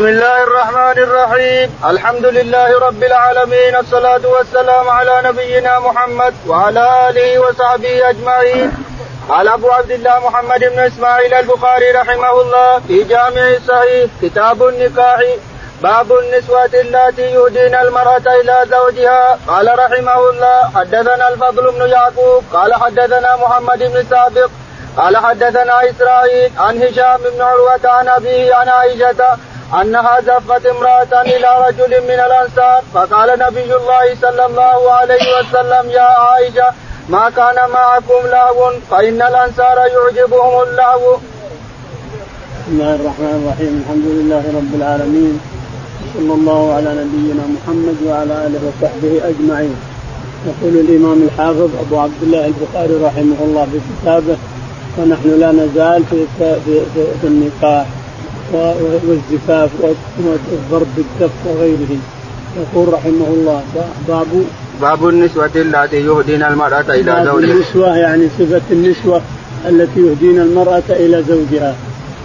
بسم الله الرحمن الرحيم. الحمد لله رب العالمين الصلاة والسلام على نبينا محمد وعلى آله وصحبه أجمعين. قال أبو عبد الله محمد بن إسماعيل البخاري رحمه الله في جامع الصحيح كتاب النكاح باب النسوة اللاتي يهدين المرأة إلى زوجها. قال رحمه الله حدثنا الفضل بن يعقوب قال حدثنا محمد بن سابق قال حدثنا إسرائيل عن هشام بن عروة عن أبيه عن عائشة أنها زفت امرأة إلى رجل من الأنصار فقال نبي الله صلى الله عليه وسلم يا عائشة ما كان معكم لهو فإن الأنصار يعجبهم اللهو. بسم الله الرحمن الرحيم الحمد لله رب العالمين صلى الله على نبينا محمد وعلى آله وصحبه أجمعين. يقول الإمام الحافظ أبو عبد الله البخاري رحمه الله في كتابه ونحن لا نزال في في, في, في النكاح والزفاف والضرب بالدف وغيره. يقول رحمه الله باب باب النسوة التي يهدين المرأة إلى زوجها. النسوة يعني صفة النسوة التي يهدين المرأة إلى زوجها.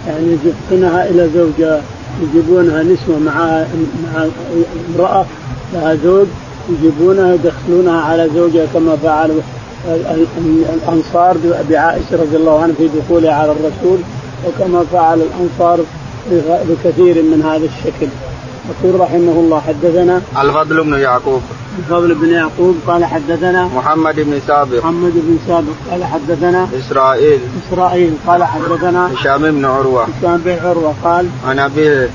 يعني يجبونها إلى زوجها يجيبونها نسوة مع مع امرأة لها زوج يجيبونها يدخلونها على زوجها كما فعل الأنصار بعائشة رضي الله عنها في دخولها على الرسول وكما فعل الأنصار بكثير من هذا الشكل. يقول رحمه الله حدثنا الفضل بن يعقوب. الفضل بن يعقوب قال حدثنا محمد بن سابق. محمد بن سابق قال حدثنا إسرائيل. إسرائيل قال حدثنا هشام بن عروة. هشام بن عروة قال عن أبيه.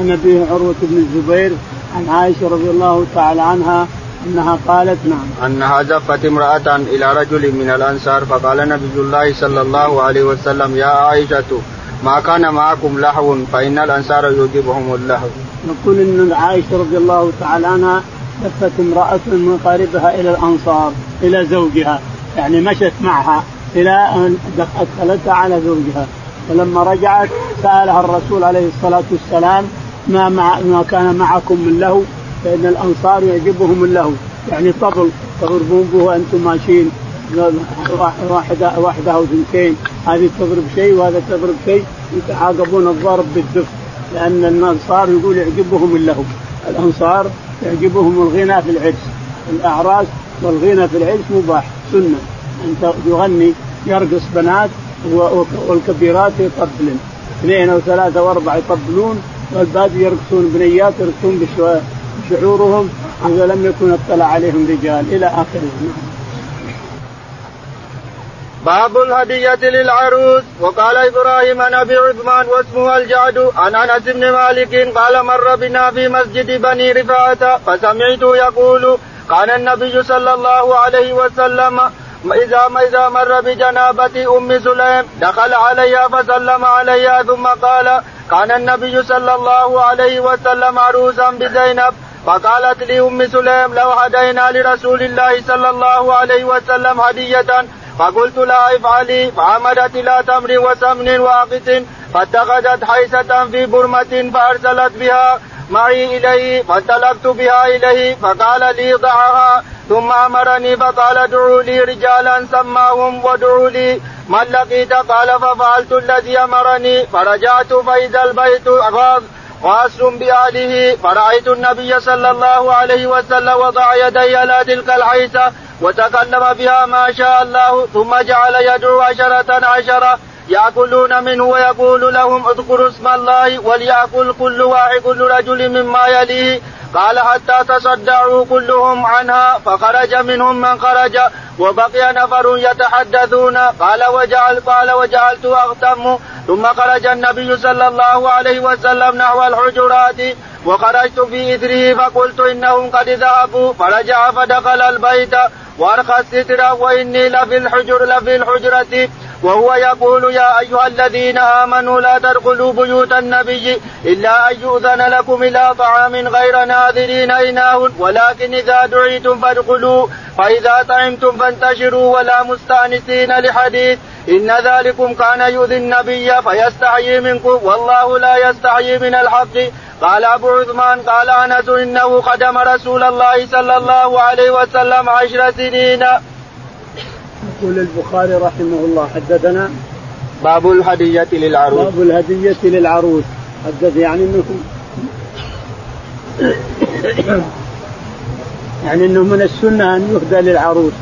عن أبيه عروة بن الزبير عن عائشة رضي الله تعالى عنها أنها قالت نعم. أنها زفت امرأة إلى رجل من الأنصار فقال نبي الله صلى الله عليه وسلم يا عائشة ما كان معكم لهو فإن الأنصار يجيبهم اللهو. نقول أن عائشة رضي الله تعالى عنها لفت امرأة من قاربها إلى الأنصار إلى زوجها يعني مشت معها إلى أن أدخلتها على زوجها. فلما رجعت سألها الرسول عليه الصلاة والسلام ما مع ما كان معكم من لهو؟ فإن الأنصار يعجبهم اللهو. يعني طبل تضربون به وأنتم ماشيين. واحدة واحدة أو اثنتين. هذه تضرب شيء وهذا تضرب شيء يتعاقبون الضرب بالدف. لأن الأنصار يقول يعجبهم اللهو. الأنصار يعجبهم الغنى في العرس الأعراس والغنى في العرس مباح سنة. أن يغني يرقص بنات والكبيرات يطبلن. اثنين أو ثلاثة وأربعة يطبلون والباقي يرقصون بنيات يرقصون بشعورهم إذا لم يكن اطلع عليهم رجال إلى آخره باب الهدية للعروس. وقال إبراهيم عن أبي عثمان واسمه الجعد عن أنس بن مالك قال مر بنا في مسجد بني رفاعة فسمعته يقول كان النبي صلى الله عليه وسلم إذا إذا مر بجنابة أم سليم دخل عليها فسلم عليها ثم قال كان النبي صلى الله عليه وسلم عروسا بزينب فقالت لأم سليم لو هدينا لرسول الله صلى الله عليه وسلم هدية فقلت لا افعلي فعمدت إلى تمر وسمن واقس فاتخذت حيسة في برمة فأرسلت بها معي إليه فانطلقت بها إليه فقال لي ضعها ثم أمرني فقال ادعوا لي رجالا سماهم وادعوا لي. من لقيت؟ قال ففعلت الذي أمرني فرجعت فإذا البيت غاض خاص بأهله فرأيت النبي صلى الله عليه وسلم وضع يدي على تلك الحيسة وتكلم بها ما شاء الله ثم جعل يدعو عشرة عشرة يأكلون منه ويقول لهم اذكروا اسم الله وليأكل كل واحد كل رجل مما يليه. قال حتى تصدعوا كلهم عنها فخرج منهم من خرج وبقي نفر يتحدثون. قال وجعل قال وجعلت أغتم. ثم خرج النبي صلى الله عليه وسلم نحو الحجرات وخرجت في إثره فقلت إنهم قد ذهبوا. فرجع فدخل البيت وأرخى الستر وإني لفي الحجر لفي الحجرة. وهو يقول يا أيها الذين آمنوا لا تدخلوا بيوت النبي إلا أن يؤذن لكم إلى طعام غير ناظرين إناه ولكن إذا دعيتم فادخلوا فإذا طعمتم فانتشروا ولا مستأنسين لحديث إن ذلكم كان يؤذي النبي فيستحيي منكم والله لا يستحيي من الحق قال أبو عثمان قال أنس إنه قدم رسول الله صلى الله عليه وسلم عشر سنين. يقول البخاري رحمه الله حدثنا باب الهدية للعروس. باب الهدية للعروس. حدث يعني إنه يعني إنه من السنة أن يهدى للعروس.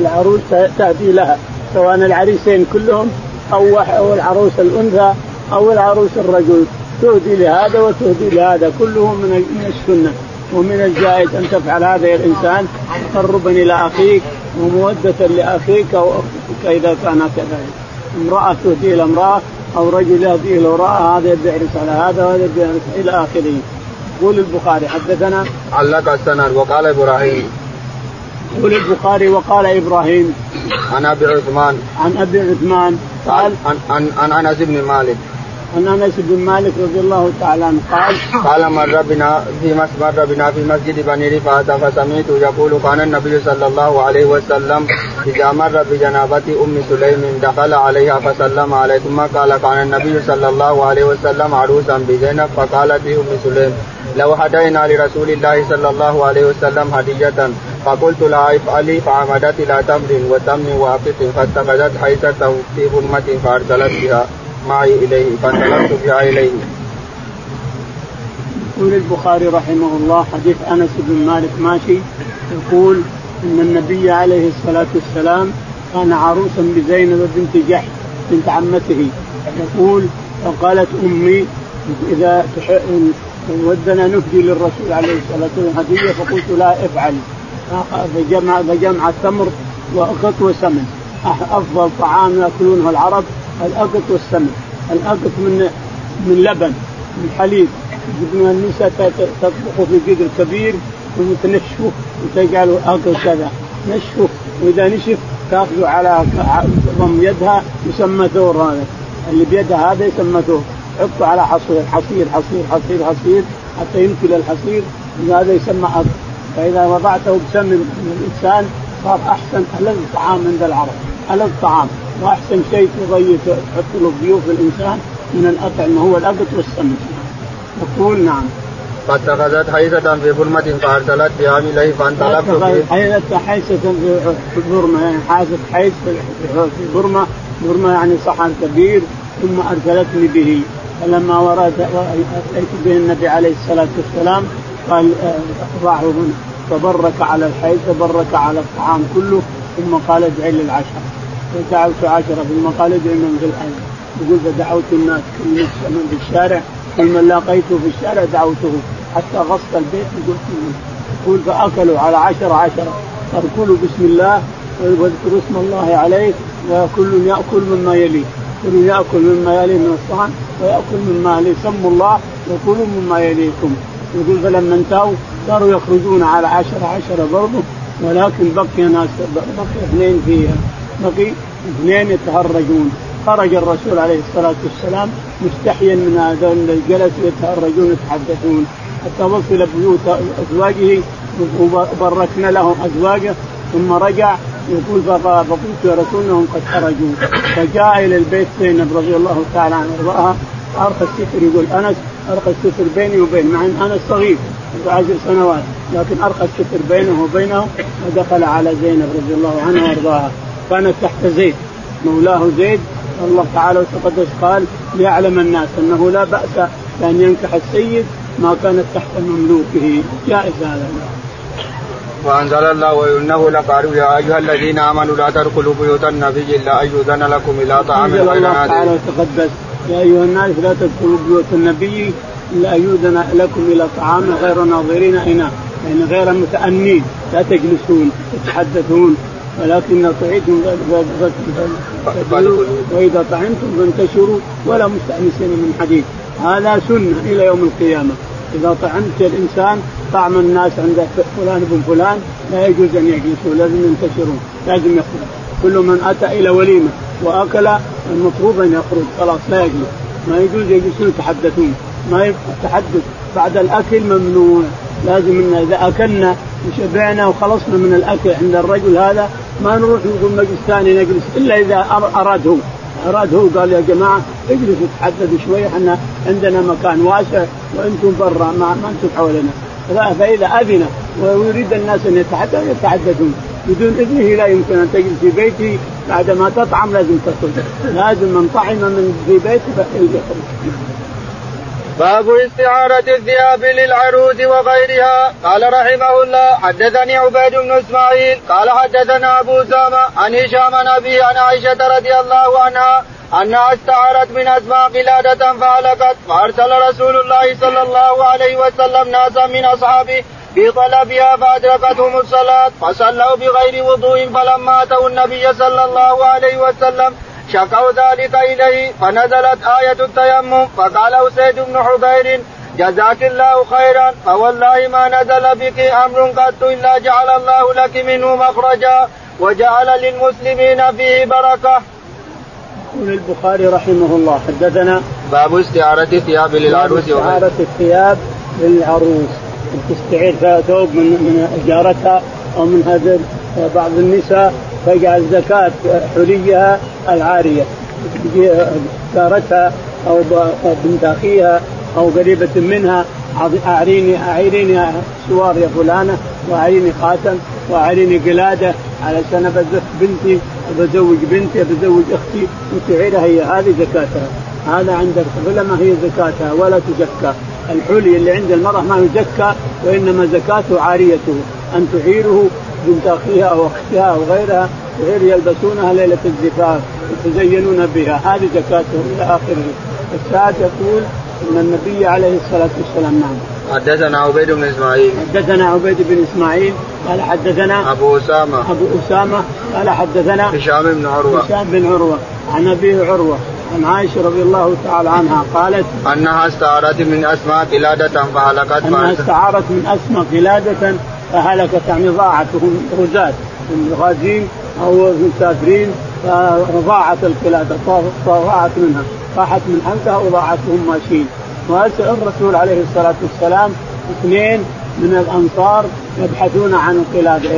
العروس تهدي لها سواء العريسين كلهم أو أو العروس الأنثى أو العروس الرجل. تهدي لهذا وتهدي لهذا كله من من السنة. ومن الجائز أن تفعل هذا يا الإنسان تقربا إلى أخيك ومودة لأخيك أو أختك إذا كان كذلك. امرأة تهدي إلى امرأة أو رجل يهدي إلى امرأة هذا يدعي على هذا وهذا يدعي إلى آخره. يقول البخاري حدثنا؟ علق السند وقال إبراهيم. يقول البخاري وقال إبراهيم. عن أبي عثمان. عن أبي عثمان. قال عن عن أنس بن مالك. عن انس بن مالك رضي الله تعالى عنه قال قال مر بنا في مر بنا في مسجد بني رفاعة فسمعت يقول كان النبي صلى الله عليه وسلم إذا مر بجنابة أم سليم دخل عليها فسلم عليه ثم قال كان النبي صلى الله عليه وسلم عروسا بزينب؟ فقالت أم سليم لو هدينا لرسول الله صلى الله عليه وسلم هدية فقلت لها افعلي فعمدت إلى تمر وتمر وافق فاتخذت حيثته في غنمة فأرسلت بها. معي إليه فانطلقت بها إليه. يقول البخاري رحمه الله حديث أنس بن مالك ماشي يقول إن النبي عليه الصلاة والسلام كان عروسا بزينب بنت جحش بنت عمته. يقول فقالت أمي إذا ودنا نهدي للرسول عليه الصلاة والسلام. هدية؟ فقلت لا افعل. فجمع فجمع التمر واقط وسمن أفضل طعام يأكلونه العرب الأقط والسمن الأقط من من لبن من حليب. يجيبون النساء تطبخه في قدر كبير وتنشفه وتجعله اقط كذا. نشفه وإذا نشف تاخذه على ضم يدها يسمى ثور هذا. اللي بيدها هذا يسمى ثور. حطه على حصير حصير حصير حصير حصير حتى يمكن الحصير. هذا يسمى أرض فإذا وضعته بسم الإنسان صار أحسن ألذ طعام عند العرب. ألذ طعام. وأحسن شيء تضيف تحط له ضيوف الإنسان من الأطعمة هو الأقط والسمن. يقول نعم. فاتخذت حيزة في برمة فأرسلت بها إليه فانطلقت فيه حيزة حيزة في برمة يعني حازت حيز في برمة برمة يعني صحن كبير ثم أرسلتني به. فلما ورد اتيت به النبي عليه الصلاة والسلام قال ضعه هنا. تبرك على الحي تبرك على الطعام كله ثم قال ادعي للعشره فدعوت عشرة ثم قال ادعي من في الحي يقول فدعوت الناس كل من في الشارع كل من لاقيته في الشارع دعوته. حتى غصت البيت وقلت يقول فأكلوا على عشرة قال كلوا بسم الله واذكروا اسم الله عليه وكل يأكل مما يليه. كل يأكل مما يليه من الصحن ويأكل مما يسموا الله وكلوا مما يليكم. يقول فلما انتهوا صاروا يخرجون على عشرة عشرة برضه ولكن بقي ناس بقي اثنين فيها. بقي اثنين يتهرجون. خرج الرسول عليه الصلاة والسلام مستحيا من هذا الجلس يتهرجون يتحدثون. حتى وصل بيوت أزواجه وبركنا لهم أزواجه ثم رجع يقول فقلت يا رسول انهم قد خرجوا. فجاء إلى البيت زينب رضي الله تعالى عنها وأرضاها. ارخى الستر يقول أنس ارخى الستر بيني وبين مع أن أنس صغير عشر سنوات لكن ارخى الستر بينه وبينه ودخل على زينب رضي الله عنها وأرضاها. كانت تحت زيد. مولاه زيد الله تعالى وتقدس قال ليعلم الناس أنه لا بأس بأن ينكح السيد ما كانت تحت مملوكه. جائز هذا. وأنزل الله وانه لقالوا يا أيها الذين آمنوا لا تدخلوا بيوت النبي إلا أن يؤذن لكم إلى طعام غير الله تعالى وتقدس يا أيها الناس لا تدخلوا بيوت النبي إلا أن يؤذن لكم إلى طعام غير ناظرين إناء يعني غير متأنين لا تجلسون تتحدثون. ولكن طعيتم وإذا طعمتم فانتشروا ولا مستأنسين من حديث هذا سنة إلى يوم القيامة. إذا طعمت الإنسان طعم الناس عند فلان بن فلان لا يجوز أن يجلسوا لازم ينتشرون لازم يخرج. كل من أتى إلى وليمة وأكل المفروض أن يخرج خلاص لا يجلس. ما يجوز يجلسون يتحدثون. ما التحدث بعد الأكل ممنوع. لازم إن إذا أكلنا وشبعنا وخلصنا من الأكل عند الرجل هذا ما نروح نقول مجلس ثاني نجلس إلا إذا اراد هو اراد هو قال يا جماعة اجلسوا تحدثوا شوي إحنا عندنا مكان واسع وأنتم برا ما, ما أنتم حولنا. فإذا أذن ويريد الناس أن يتحدثوا يتحدثون. بدون إذنه لا يمكن أن تجلس في بيته. بعد ما تطعم لازم تخرج. لازم من طعم من في بيته يخرج. باب استعارة الثياب للعروس وغيرها. قال رحمه الله حدثني عبيد بن إسماعيل قال حدثنا أبو سامة عن هشام عن أبي عن عائشة رضي الله عنها أنها استعارت من أسماء قلادة فهلكت فأرسل رسول الله صلى الله عليه وسلم ناسا من أصحابه في طلبها فأدركتهم الصلاة فصلوا بغير وضوء فلما أتوا النبي صلى الله عليه وسلم شكوا ذلك إليه فنزلت آية التيمم فقال أسيد بن حضير جزاك الله خيرا فوالله ما نزل بك أمر قط إلا جعل الله لك منه مخرجا وجعل للمسلمين فيه بركة. يقول البخاري رحمه الله حدثنا باب استعارة الثياب للعروس استعارة الثياب للعروس. تستعير ثوب من من جارتها أو من هذا بعض النساء. فيجعل زكاة حليها العارية. جارتها أو بنت أخيها أو قريبة منها أعريني أعيريني سوار يا فلانة وأعيريني خاتم وأعيريني قلادة علشان أبزف بنتي بزوج بنتي بزوج أختي. وتعيرها هي هذه زكاتها. هذا عند العلماء هي زكاتها ولا تزكى. الحلي اللي عند المرأة ما يزكى وإنما زكاته عاريته. أن تعيره بنت اخيها أو اختها أو غيرها غير يلبسونها ليلة الزفاف يتزينون بها. هذه زكاتهم إلى آخره. السعد يقول إن النبي عليه الصلاة والسلام نعم حدثنا عبيد بن إسماعيل. حدثنا عبيد بن إسماعيل قال حدثنا أبو أسامة. أبو أسامة قال حدثنا هشام بن عروة. هشام بن عروة عن ابيه عروة عن عائشة رضي الله تعالى عنها قالت أنها استعارت من أسماء قلادة فهلكت أنها استعارت من أسماء قلادة فهلكت يعني ضاعت وهم غزاة غازين أو مسافرين فضاعت القلادة ضاعت منها راحت من حمزة وضاعت وهم ماشيين. واسال الرسول عليه الصلاة والسلام اثنين من الأنصار يبحثون عن القلادة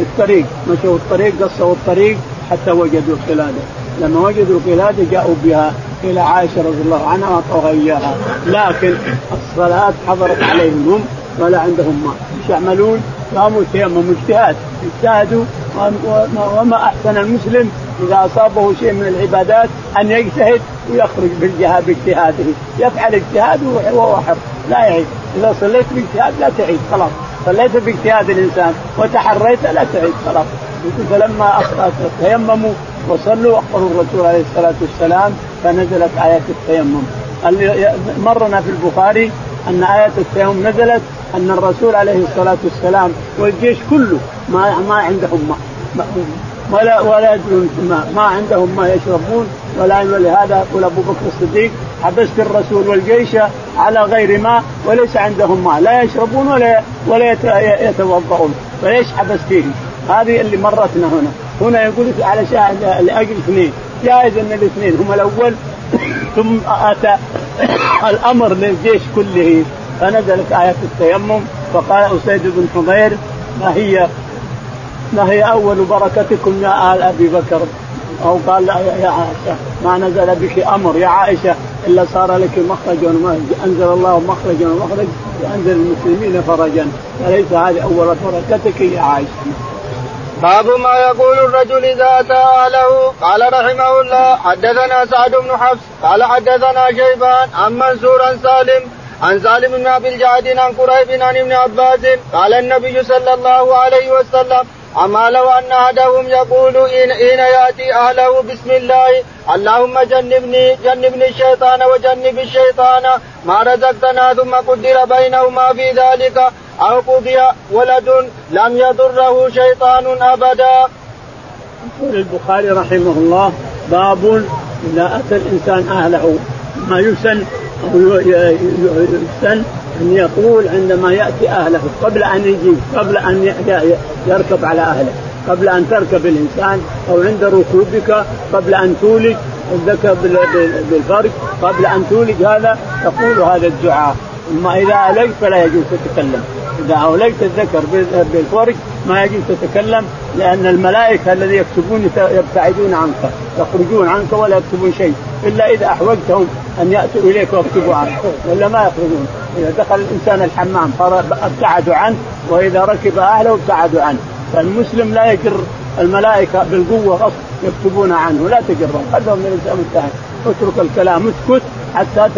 الطريق مشوا الطريق قصوا الطريق حتى وجدوا القلادة. لما وجدوا القلادة جاءوا بها إلى عائشة رضي الله عنها واعطوها اياها لكن الصلاة حضرت عليهم هم ولا عندهم ماء. إيش يعملون؟ قاموا تيمموا اجتهاد. اجتهدوا وما أحسن المسلم إذا أصابه شيء من العبادات أن يجتهد ويخرج بالجهاد باجتهاده. يفعل اجتهاد وهو حر. لا يعيد إذا صليت باجتهاد لا تعيد خلاص. صليت باجتهاد الإنسان وتحريت لا تعيد خلاص. فلما تيمموا وصلوا اخبروا الرسول عليه الصلاة والسلام فنزلت آيات التيمم. مرنا في البخاري أن إيه التيمم نزلت أن الرسول عليه الصلاة والسلام والجيش كله ما ما عندهم ماء ولا ولا ماء ما عندهم ماء يشربون ولا ولهذا يقول أبو بكر الصديق حبست الرسول والجيش على غير ماء وليس عندهم ماء لا يشربون ولا ولا يتوضؤون فليش حبستهم؟ هذه اللي مرتنا هنا هنا يقول على لأجل اثنين جائز أن الاثنين هم الأول ثم أتى الأمر للجيش كله. فنزلت آية التيمم فقال أسيد بن حضير ما هي ما هي أول بركتكم يا آل أبي بكر؟ أو قال يا عائشة ما نزل بك أمر يا عائشة إلا صار لك مخرج أنزل الله مخرجا ومخرج وأنزل المسلمين فرجا. فليس هذه أول بركتك يا عائشة؟ باب ما يقول الرجل إذا اتى اهله قال رحمه الله حدثنا سعد بن حفص قال حدثنا شيبان عن منصور سالم عن سالم بن أبي الجعد عن قريب عن ابن عباس قال النبي صلى الله عليه وسلم أما لو أن أحدهم يقول إن يأتي أهله بسم الله اللهم جنبني جنبني الشيطان وجنب الشيطان ما رزقتنا ثم قدر بينهما في ذلك أو قضي ولد لم يضره شيطان أبدا. يقول البخاري رحمه الله باب إذا أتى الإنسان أهله ما يسن يحسن أن يقول عندما يأتي أهله قبل أن يجي قبل أن يركب على أهله قبل أن تركب الإنسان أو عند ركوبك قبل أن تولد الذكر بالفرج قبل أن تولد هذا تقول هذا الدعاء أما إذا اليت فلا يجوز تتكلم إذا اوليت الذكر بالفرج ما يجوز تتكلم لأن الملائكة الذي يكتبون يبتعدون عنك يخرجون عنك ولا يكتبون شيء إلا إذا أحوجتهم أن يأتوا إليك ويكتبوا عنك ولا ما يخرجون. إذا دخل الإنسان الحمام ابتعدوا عنه وإذا ركب أهله ابتعدوا عنه. فالمسلم لا يجر الملائكة بالقوة غصب يكتبون عنه لا تجرهم خذهم من الإنسان متهم اترك الكلام اسكت حتى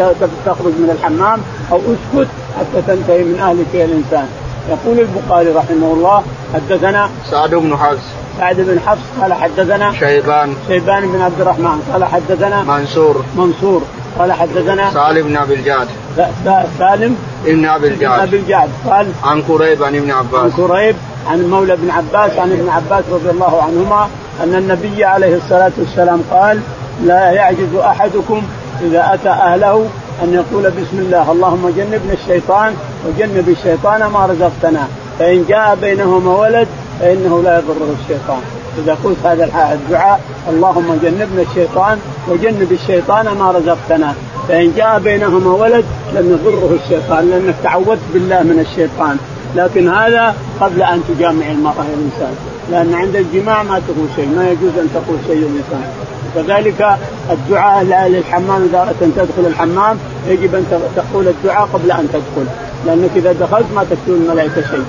تخرج من الحمام أو اسكت حتى تنتهي من اهلك يا الإنسان. يقول البخاري رحمه الله حدثنا سعد بن حفص. سعد بن حفص قال حدثنا شيبان. شيبان بن عبد الرحمن قال حدثنا منصور. منصور. قال حدثنا سالم بن أبي الجعد. سالم بن أبي الجعد. أبي الجعد. قال عن كريب عن ابن عباس. عن كريب عن مولى بن عباس عن ابن عباس رضي الله عنهما أن النبي عليه الصلاة والسلام قال لا يعجز أحدكم إذا أتى أهله أن يقول بسم الله اللهم جنبنا الشيطان وجنب الشيطان ما رزقتنا فإن جاء بينهما ولد فإنه لا يضره الشيطان. إذا قلت هذا الدعاء اللهم جنبنا الشيطان وجنب الشيطان ما رزقتنا. فإن جاء بينهما ولد لم يضره الشيطان لأنك تعودت بالله من الشيطان. لكن هذا قبل أن تجامع المرأة الانسان لأن عند الجماع ما تقول شيء ما يجوز أن تقول شيء الانسان كذلك الدعاء للحمام إذا أردت أن تدخل الحمام يجب أن تقول الدعاء قبل أن تدخل. لأنك إذا دخلت ما تكتب الملائكه شيء.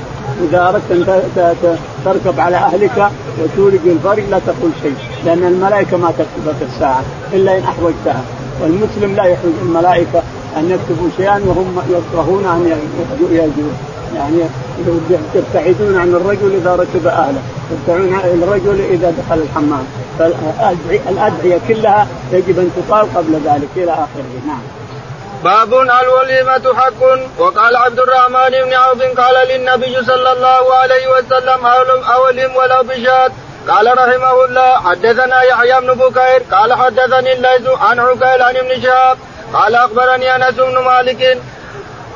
إذا أردت أن تركب على أهلك وتولج الفرج لا تقول شيء لأن الملائكة ما تكتبك الساعة إلا إن أحوجتها. والمسلم لا يحوج الملائكة أن يكتبوا شيئا وهم يكرهون أن يجوا يعني تبتعدون عن الرجل إذا ركب أهله تبتعدون عن الرجل إذا دخل الحمام. فالادعيه كلها يجب أن تقال قبل ذلك إلى آخره. نعم. باب الوليمة حق. وقال عبد الرحمن بن عوف قال للنبي صلى الله عليه وسلم أولم ولو بشات قال رحمه الله حدثنا يحيى بن بكير قال حدثني الليث عن عقيل عن ابن شهاب قال أخبرني أنس بن مالك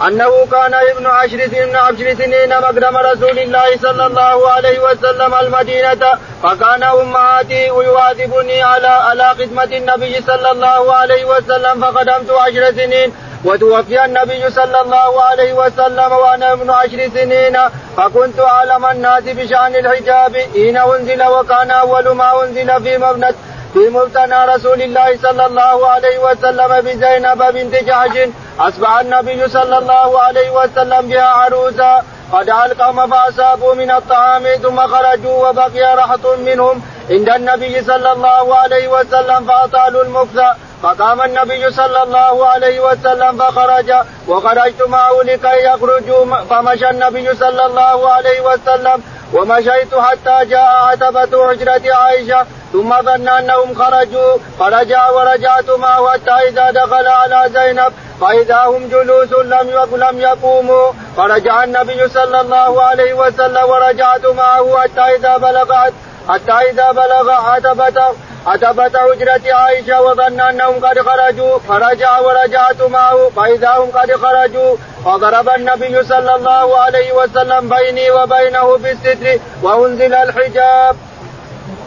أنه كان ابن عشر ابن عشر سنين مقدم رسول الله صلى الله عليه وسلم المدينة فكان أمهاتي يواظبني على على خدمة النبي صلى الله عليه وسلم فقدمت عشر سنين. وتوفي النبي صلى الله عليه وسلم وأنا ابن عشر سنين فكنت أعلم الناس بشأن الحجاب حين أنزل وكان أول ما أنزل في مبنى في مبتنى رسول الله صلى الله عليه وسلم بزينب بنت جحش أصبح النبي صلى الله عليه وسلم بها عروسا. فدعا القوم فأصابوا من الطعام ثم خرجوا وبقي رحط منهم. عند النبي صلى الله عليه وسلم فأطالوا المكث فقام النبي صلى الله عليه وسلم فخرج. وخرجت معه لكي يخرجوا. فمشى النبي صلى الله عليه وسلم ومشيت حتى جاء عتبة حجرة عائشة. ثم ظن أنهم خرجوا فرجع ورجعت معه حتى إذا دخل على زينب فإذا هم جلوس لم لم يقوموا. فرجع النبي صلى الله عليه وسلم ورجعت معه حتى إذا بلغت حتى إذا بلغ عتبة عتبة حجرة عائشة وظن أنهم قد خرجوا. فرجع ورجعت معه فإذا هم قد خرجوا وضرب النبي صلى الله عليه وسلم بيني وبينه بالستر وأنزل الحجاب.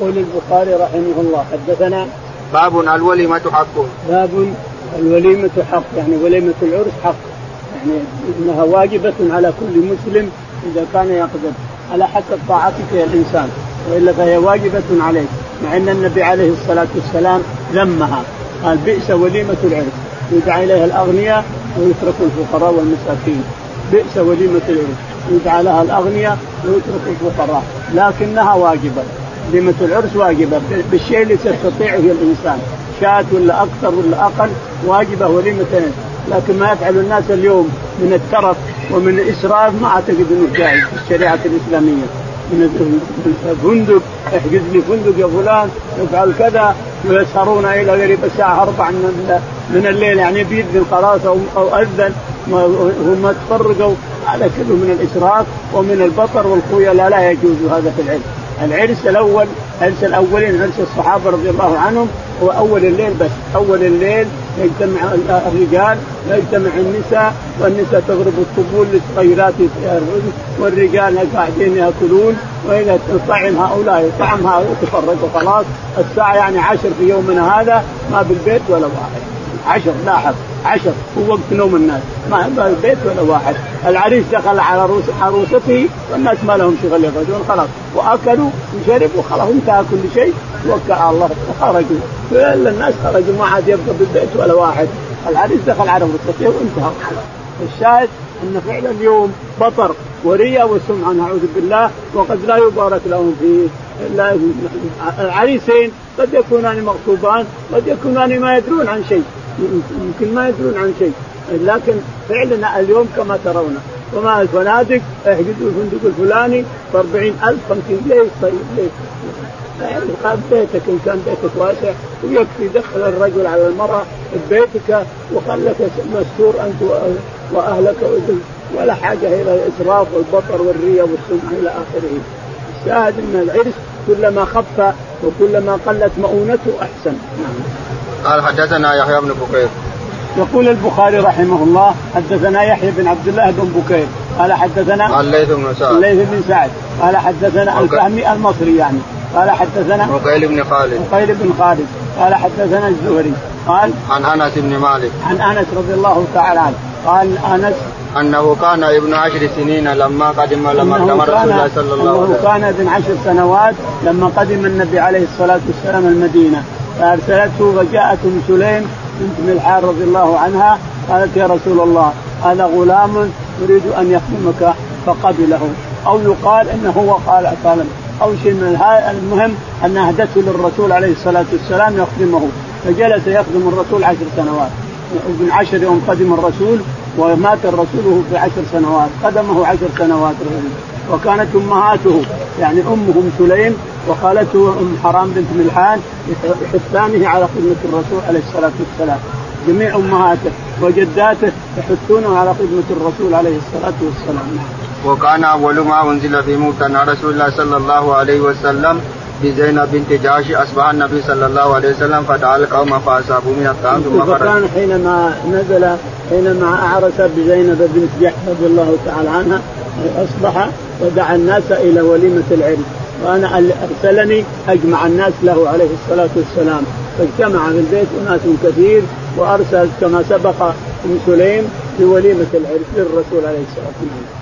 يقول البخاري رحمه الله حدثنا باب الوليمة حق. باب الوليمة حق يعني وليمة العرس حق. يعني إنها واجبة على كل مسلم إذا كان يقدر على حسب طاعتك يا الإنسان وإلا فهي واجبة عليك مع أن النبي عليه الصلاة والسلام ذمها. قال بئس وليمة العرس. يدعى إليها الأغنياء ويترك الفقراء والمساكين. بئس وليمة العرس. يدعى لها الأغنياء ويترك الفقراء. لكنها واجبة. وليمة العرس واجبة. بالشيء اللي تستطيعه الإنسان. شاة ولا أكثر ولا أقل واجبة وليمة لكن ما يفعل الناس اليوم من الترف ومن الإسراف ما أعتقد أنه جائز في الشريعة الإسلامية. من فندق احجز لي فندق يا فلان افعل كذا ويسهرون إلى قريب الساعة 4 من الليل. يعني بيدن خلاص أو أذن وهم تفرقوا. هذا كله من الإسراف ومن البطر لا, لا يجوز هذا في العلم. العرس الأول عرس الأولين عرس الصحابة رضي الله عنهم هو أول الليل بس. أول الليل يجتمع الرجال ويجتمع النساء والنساء تغرب الطبول للصغيرات والرجال قاعدين يأكلون وإذا طعم هؤلاء طعم هؤلاء تفرقوا خلاص. الساعة يعني عشر في يومنا هذا ما بالبيت ولا واحد. عشر لاحظ عشر هو وقت نوم الناس. ما البيت ولا واحد. العريس دخل على عروسته والناس ما لهم شغل يغدون خلاص. وأكلوا وشربوا خلاص انتهى كل شيء. على الله وخرجوا. كل الناس خرجوا ما عاد يبقى بالبيت ولا واحد. العريس دخل على عروسته وانتهى. الشاهد إن فعلا اليوم بطر وريا وسمعه نعوذ بالله. وقد لا يبارك لهم فيه العريسين قد يكونان مغصوبان قد يكونان ما يدرون عن شيء. يمكن ما يدرون عن شيء لكن فعلنا اليوم كما ترون وما الفنادق احجزوا الفندق الفلاني ب 40000 50 ليش طيب ليش؟ يعني بيتك إن كان بيتك واسع ويكفي دخل الرجل على المرأة بيتك وخلك مستور أنت وأهلك ولا حاجة إلى الإسراف والبطر والرياء والسمعة إلى آخره. الشاهد إن العرس كلما خف وكلما قلت مؤونته أحسن. نعم. قال حدثنا يحيى بن بكير. يقول البخاري رحمه الله حدثنا يحيى بن عبد الله بن بكير قال حدثنا الليث بن سعد. الليث بن سعد. قال حدثنا الفهمي المصري يعني. قال حدثنا عقيل بن خالد. عقيل بن خالد. قال حدثنا الزهري. قال عن أنس بن مالك. عن أنس رضي الله تعالى عنه. قال أنس أنه كان ابن عشر سنين لما قدم لما قدم رسول الله صلى الله عليه وسلم. انه كان ابن عشر سنوات لما قدم النبي عليه الصلاة والسلام المدينة. فأرسلته فجاءت أم سليم بنت ملحان رضي الله عنها قالت يا رسول الله هذا غلام يريد أن يخدمك فقبله. أو يقال إنه هو قال قال أو شيء من المهم أن أهدته للرسول عليه الصلاة والسلام يخدمه. فجلس يخدم الرسول عشر سنوات. ابن عشر يوم قدم الرسول ومات الرسول في عشر سنوات. قدمه عشر سنوات. وكانت أمهاته يعني امه ام سليم وخالته أم حرام بنت ملحان يحثانه على خدمة الرسول عليه الصلاة والسلام. جميع أمهاته وجداته يحثونه على خدمة الرسول عليه الصلاة والسلام. وكان أول ما أنزل في موسى رسول الله صلى الله عليه وسلم بزينب بنت جاش أصبح النبي صلى الله عليه وسلم فدعا القوم فأصابوا من الطعام ثم خرج. فكان حينما نزل حينما أعرس بزينب بنت جحش رضي الله تعالى عنها أصبح ودعا الناس إلى وليمة العرس وأنا أرسلني أجمع الناس له عليه الصلاة والسلام. فاجتمع في البيت أناس كثير وأرسل كما سبق أم سليم لوليمة العرس للرسول عليه الصلاة والسلام.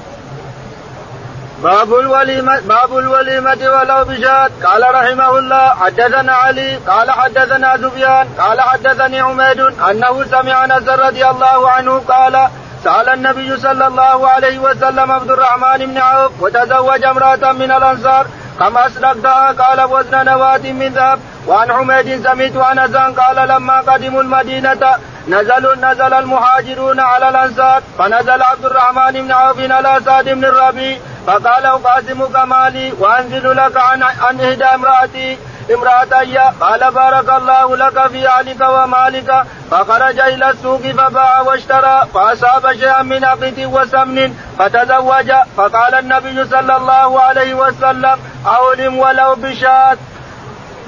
باب الوليمة باب الوليمة ولو بشات قال رحمه الله حدثنا علي قال حدثنا سفيان قال حدثني عميد أنه سمع انس رضي الله عنه قال سأل النبي صلى الله عليه وسلم عبد الرحمن بن عوف وتزوج امرأة من الأنصار كما أسرقتها قال وزن نواة من ذهب. وعن حميد سمعت أنسا قال لما قدموا المدينة نزلوا نزل المهاجرون على الأنصار فنزل عبد الرحمن بن عوف على سعد بن الربيع فقال أقاسمك مالي وأنزل لك عن عن إحدى امرأتي. امرأتي قال بارك الله لك في أهلك ومالك فخرج إلى السوق فباع واشترى فأصاب شيئا من عقد وسمن فتزوج فقال النبي صلى الله عليه وسلم أولم ولو بشاة.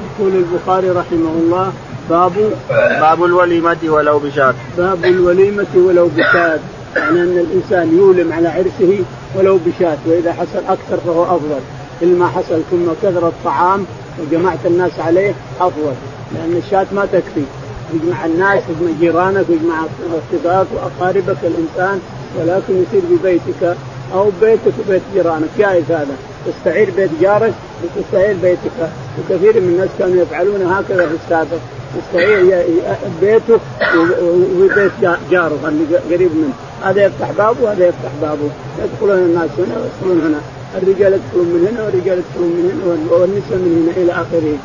يقول البخاري رحمه الله باب باب الوليمة ولو بشاة. باب الوليمة ولو بشاة. يعني أن الإنسان يولم على عرسه ولو بشاة وإذا حصل أكثر فهو أفضل. ما حصل ثم كثر الطعام وجمعت الناس عليه أفضل لأن الشاة ما تكفي. يجمع الناس يجمع جيرانك ويجمع أصدقائك وأقاربك الإنسان ولكن يصير ببيتك أو بيتك وبيت جيرانك. جائز هذا. تستعير بيت جارك وتستعير بيتك. وكثير من الناس كانوا يفعلون هكذا في السابق. يستعير بيته وبيت جاره اللي قريب منه هذا يفتح بابه وهذا يفتح بابه. يدخلون الناس هنا ويدخلون هنا. الرجال يدخلون من هنا والرجال يدخلون من هنا والنساء من هنا إلى آخره.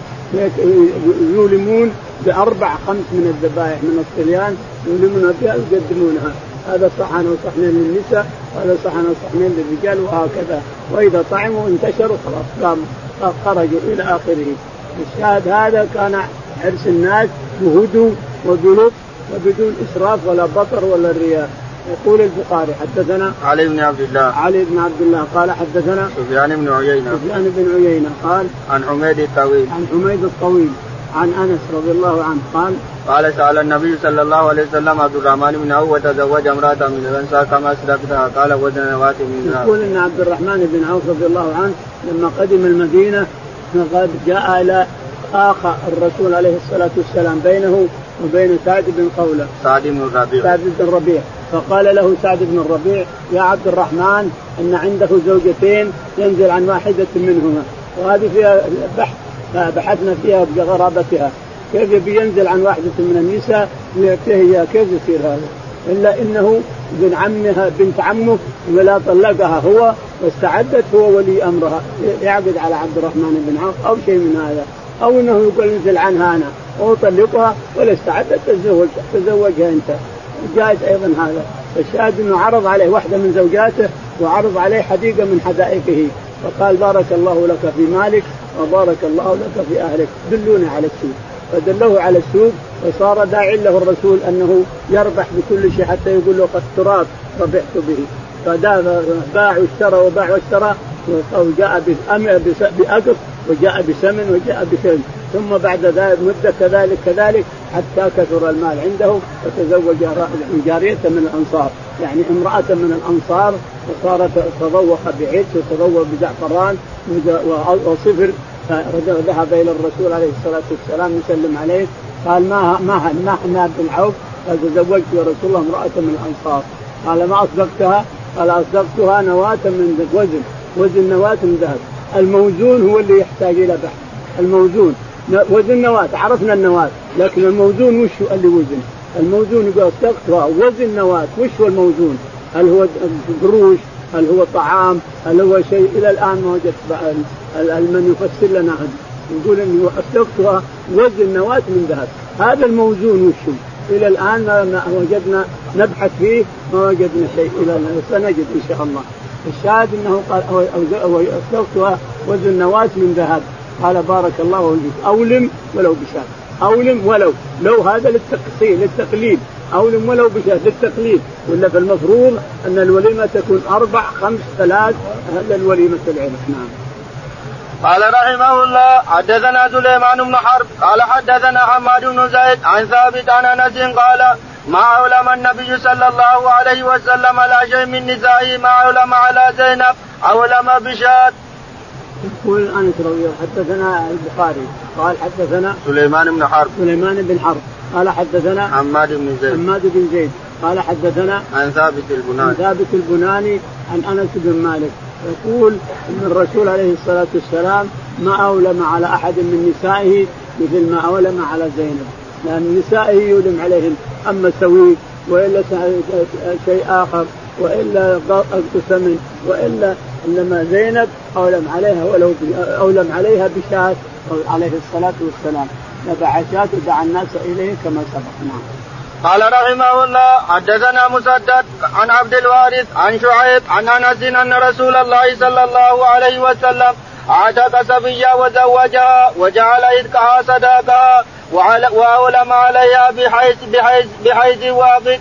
يولمون بأربع خمس من الذبائح من الصبيان يولمونها فيها ويقدمونها. هذا صحن وصحنين للنساء وهذا صحن وصحنين للرجال وهكذا. وإذا طعموا انتشروا خلاص قام خرجوا إلى آخره. الشاهد هذا كان حرص الناس بهدوء وبلطف وبدون إسراف ولا بطر ولا رياء يقول البخاري حدثنا علي بن عبد الله. علي بن عبد الله قال حدثنا سفيان بن عيينة. سفيان بن عيينة قال عن حميد الطويل. عن حميد الطويل عن أنس رضي الله عنه قال قال سأل النبي صلى الله عليه وسلم عبد الرحمن بن عوف وتزوج امرأة من الأنصار كما أسلفتها. قال وزن نواة من ذهب. يقول أن عبد الرحمن بن عوف رضي الله عنه لما قدم المدينة قد جاء إلى آخى الرسول عليه الصلاة والسلام بينه وبين سعد بن قولة. سعد بن الربيع سعد بن الربيع فقال له سعد بن الربيع يا عبد الرحمن إن عنده زوجتين ينزل عن واحدة منهما وهذه فيها بحث بحثنا فيها بغرابتها. كيف يبي ينزل عن واحدة من النساء ويأتيه كيف يصير هذا؟ إلا إنه ابن عمها بنت عمه ولا طلقها هو واستعدت هو ولي أمرها. يعقد على عبد الرحمن بن عوف أو شيء من هذا. أو إنه يقول انزل عنها أنا واطلقها ولا استعدت تتزوج تزوجها أنت. جائز أيضا هذا. الشاهد إنه عرض عليه واحدة من زوجاته وعرض عليه حديقة من حدائقه. فقال بارك الله لك في مالك وبارك الله لك في أهلك. دلوني على السوق. فدلوه على السوق وصار داعي له الرسول أنه يربح بكل شيء حتى يقول له قد تراب ربحت به. فباع واشترى وباع واشترى. وجاء بأقف وجاء بسمن وجاء بشيء ثم بعد ذلك مدة كذلك كذلك حتى كثر المال عنده وتزوج جارية من الأنصار. يعني امرأة من الأنصار وصار تذوق بعز وتذوق بزعفران وصفر. فذهب إلى الرسول عليه الصلاة والسلام يسلم عليه. قال ما ما ما ما بن عوف قال تزوجت يا رسول الله امرأة من الأنصار. قال ما أصدقتها؟ قال أصدقتها نواة من وزن. وزن نواة من ذهب. الموزون هو اللي يحتاج إلى بحث. الموزون. وزن نواة. عرفنا النواة. لكن الموزون وش اللي وزن الموزون يقول وزن نواة. وش هو الموزون. هل هو قروش؟ هل هو طعام؟ هل هو شيء؟ إلى الآن ما وجدت من يفسر لنا هذا. يقول اني أصدقتها وزن نواة من ذهب. هذا الموزون وش إلى الآن ما وجدنا نبحث فيه ما وجدنا شيء. إلى الآن سنجد إن شاء الله. الشاهد إنه قال اصدقتها وزن نواة من ذهب. قال بارك الله فيك. أولم ولو بشاة أولم ولو. لو هذا للتقصير للتقليد. أولم ولو بشاة للتقليد. ولا فالمفروض أن الوليمة تكون أربع خمس ثلاث. هذا الوليمة العرس نعم. قال رحمه الله حدثنا سليمان بن حرب. قال حدثنا حماد بن زيد عن ثابت عن أنس قال ما علم النبي صلى الله عليه وسلم لا شيء من نسائه ما علم على زينب علم بشاد. يقول أنس رضي الله حدثنا البخاري قال حدثنا سليمان بن حرب. سليمان بن حرب. قال حدثنا حماد بن زيد. حماد بن زيد. قال حدثنا عن ثابت البناني. عن ثابت البناني عن أنس بن مالك. يقول إن الرسول عليه الصلاة والسلام ما أولم على أحد من نسائه مثل ما أولم على زينب. لأن نسائه يولم عليهم. أما سويد وإلا شيء آخر وإلا سمن وإلا إنما زينب أولم عليها ولو أولم عليها بشاة عليه الصلاة والسلام. نبع شاة ودعا الناس إليه كما سبق. نعم. قال رحمه الله حدثنا مسدد عن عبد الوارث عن شعيب عن أنس أن رسول الله صلى الله عليه وسلم اعتق صبيا وزوجها وجعل إذكها صداقها وأولم عليها بحيث بحيث بحيث واقف.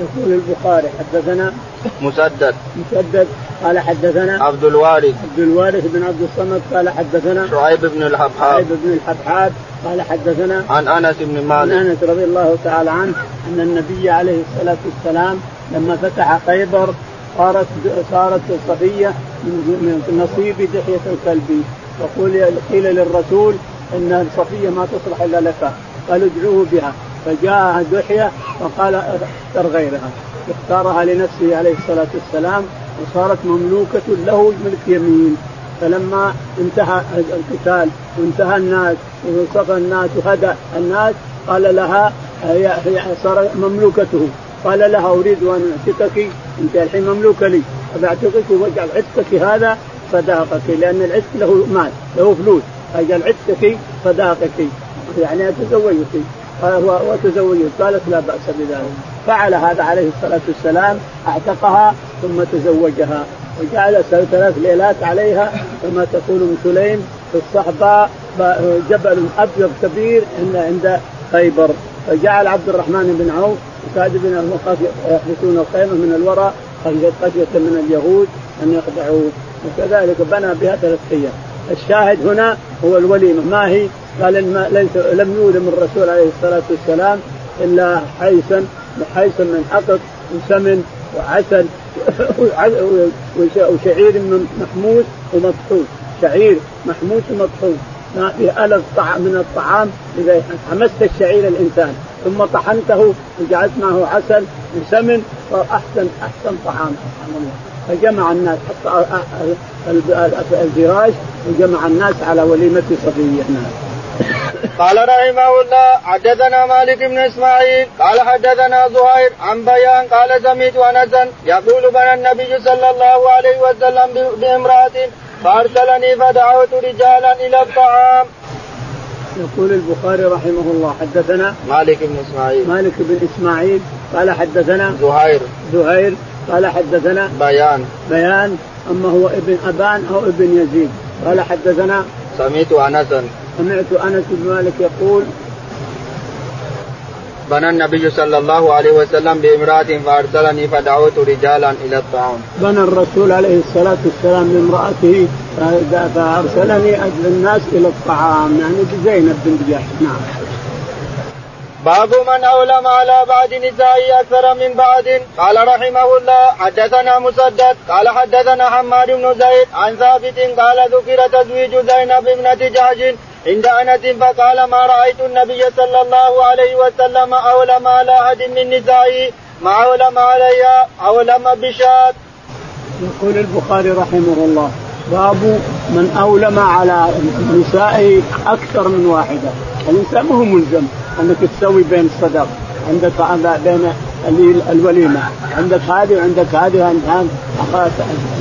يقول البخاري حدثنا مسدد. مسدد قال حدثنا عبد الوارث. عبد الوارث بن عبد الصمد قال حدثنا شعيب بن الحبحاب. شعيب بن الحبحاب قال حدثنا عن أنس بن مالك. عن أنس رضي الله تعالى عنه أن النبي عليه الصلاة والسلام لما فتح خيبر صارت صارت صفيه من نصيب دحية الكلبي وقول قيل للرسول إن صفية ما تصلح إلا لك. قالوا ادعوه بها. فجاء دحية وقال اختر غيرها. اختارها لنفسه عليه الصلاة والسلام وصارت مملوكة له ملك يمين. فلما انتهى القتال وانتهى الناس وصفى الناس وهدى الناس قال لها هي صار مملوكته. قال لها أريد أن اعتقك أنت الحين مملوكه لي. فبعتقك واجعل عتقك هذا صداقك لأن العتق له مال له فلوس. اجعل عتقك صداقك يعني أتزوجك وتزوجت قالت لا بأس بذلك. فعل هذا عليه الصلاة والسلام أعتقها ثم تزوجها. وجعل ثلاث ليلات عليها كما تقول أم سليم في الصحباء جبل أبيض كبير عند خيبر. فجعل عبد الرحمن بن عوف وسعد بن وقاص يحدثون الخيمة من الوراء خشيه من اليهود أن يخدعوه وكذلك بنى بها ثلاث أيام الشاهد هنا هو الوليمه ما هي؟ قال لم يولم الرسول عليه الصلاة والسلام إلا حيثا حيثا من عقد وسمن وعسل وشعير محموس ومطحون. شعير محموس ومطحون. ما في ألف من الطعام إذا حمست الشعير الإنسان. ثم طحنته وجعلت معه عسل وسمن. صار أحسن أحسن طعام. سبحان الله. فجمع الناس حتى الفراش وجمع الناس على وليمة صفية نعم قال رحمه الله حدثنا مالك بن إسماعيل قال حدثنا زهير عن بيان قال سميت انسا يقول بنى النبي صلى الله عليه وسلم بامرأة فأرسلني فدعوت رجالا إلى الطعام. يقول البخاري رحمه الله حدثنا مالك بن إسماعيل. مالك بن إسماعيل قال حدثنا زهير. زهير قال حدثنا بيان. بيان أما هو ابن أبان أو ابن يزيد. قال حدثنا سمعت انسا سمعت أنس بن مالك يقول بنى النبي صلى الله عليه وسلم بامرأة فأرسلني فدعوت رجالا إلى الطعام. بنى الرسول عليه الصلاة والسلام بامرأته فأرسلني أجل الناس إلى الطعام. يعني بزينب بن جحش. نعم. باب من أولم على بعد نسائه أكثر من بعد. قال رحمه الله حدثنا مسدد قال حدثنا حماد بن زيد عن ثابت قال ذكر تزويج زينب ابنة جحش عند أنس فقال ما رأيت النبي صلى الله عليه وسلم أولم على أحد من نسائه ما أولم عليها أولم بشات. يقول البخاري رحمه الله باب من أولم على نسائه أكثر من واحدة، الإنسان ما ملزم. أنك تسوي بين الصدق عندك بين الوليمة. عندك هذه وعندك هذه. انت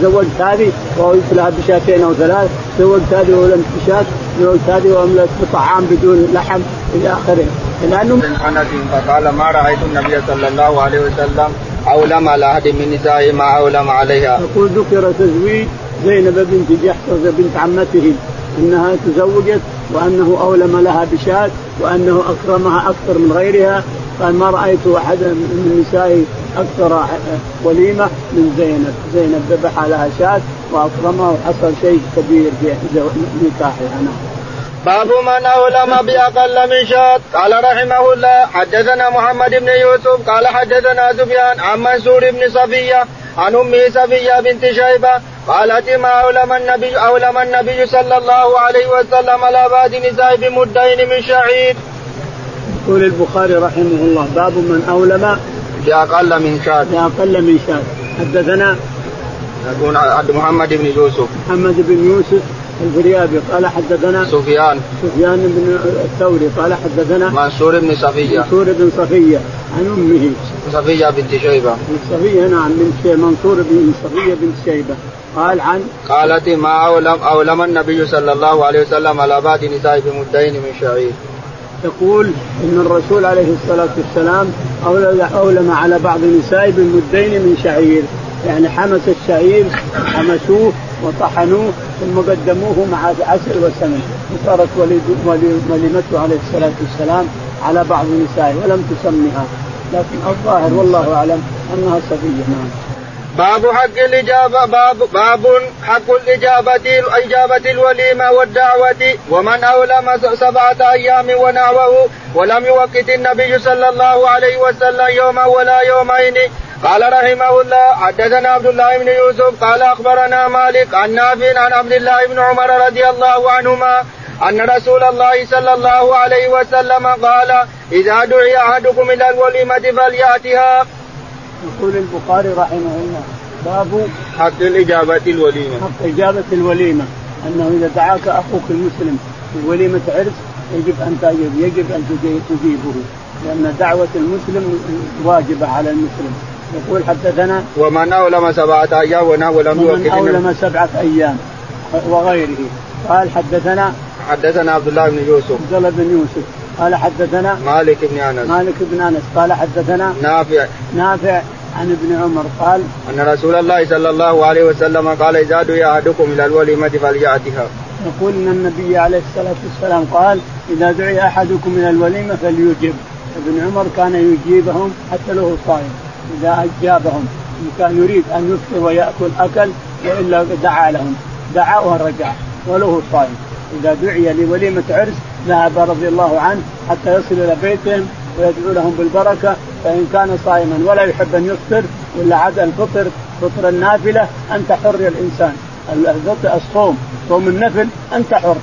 زوجت هذه وقلت لها بشاتين أو ثلاث. زوجت هذه ولم بشات زوجت هذه وأملت بطعام بدون لحم إلى آخره. لأنه من أنس فقال ما رأيت النبي صلى الله عليه وسلم أولم على أحد من نسائه ما أولم عليها. يقول ذكر تزويج زينب بنت جحش بنت عمته. إنها تزوجت وأنه أولم لها بشاة وأنه أكرمها أكثر من غيرها. قال ما رأيت احدا من النساء أكثر وليمة من زينب، زينب ذبح لها شاة وأكرمها وحصل شيء كبير في نكاحها. نعم. باب من أولم بأقل من شاة. قال رحمه الله حدثنا محمد بن يوسف. قال حدثنا سفيان عن منصور بن صفية عن امه صفيه بنت شيبة قالت ما أولم النبي أولم النبي صلى الله عليه وسلم على بعض نساء بمدين من شعير. يقول البخاري رحمه الله باب من أولم بأقل من شاة بأقل من شاة حدثنا يكون عبد محمد بن يوسف. محمد بن يوسف الفريابي قال حدثنا سفيان. سفيان بن الثوري. قال حدثنا منصور بن صفية. منصور بن صفية عن أمه. صفية بنت شيبة. صفية نعم بنت منصور بن صفية بنت شيبة. قال عن قالت ما أولم أولم النبي صلى الله عليه وسلم على بعض نساء بمدين من شعير. تقول إن الرسول عليه الصلاة والسلام اولم على بعض النساء بمدين من شعير. يعني حمس الشعير حمسوه وطحنوه ثم قدموه مع عسل وسمن وصارت وليمته عليه الصلاة والسلام على بعض نسائه ولم تسمها لكن الظاهر والله أعلم أنها صفيه نعم. باب حق الإجابة باب باب حق الإجابة إجابة الوليمة والدعوة ومن أولم سبعة أيام ونحوه ولم يوقت النبي صلى الله عليه وسلم يوما ولا يومين قال رحمه الله حدثنا عبد الله بن يوسف قال أخبرنا مالك عن نافع عن عبد الله بن عمر رضي الله عنهما أن رسول الله صلى الله عليه وسلم قال إذا دعي أحدكم إلى الوليمة فليأتها. يقول البخاري رحمه الله باب حق الإجابة الوليمة. حق إجابة الوليمة أنه إذا دعاك أخوك المسلم في وليمة عرس يجب أن تجيب يجب أن تجيبه لأن دعوة المسلم واجبة على المسلم. يقول حدثنا ومن أولم سبعة أيام ونحو لم ومن أولم سبعة أيام وغيره. قال حدثنا حدثنا عبد الله بن يوسف. عبد الله بن يوسف. قال حدثنا مالك بن أنس. مالك بن أنس. قال حدثنا نافع. نافع عن ابن عمر قال أن رسول الله صلى الله عليه وسلم قال إذا دعي أحدكم إلى الوليمة فلياتها يقول إن النبي عليه الصلاة والسلام قال إذا دعي أحدكم إلى الوليمة فليجب ابن عمر كان يجيبهم حتى له صائم إذا أجابهم. إن كان يريد أن يفطر ويأكل أكل وإلا دعا لهم. دعا ورجع وله صائم. إذا دعي لوليمة عرس ذهب رضي الله عنه حتى يصل إلى بيتهم ويدعو لهم بالبركة فإن كان صائما ولا يحب أن يفطر ولا عاد الفطر فطر النافلة أنت حر يا الإنسان. الصوم صوم النفل أنت حر.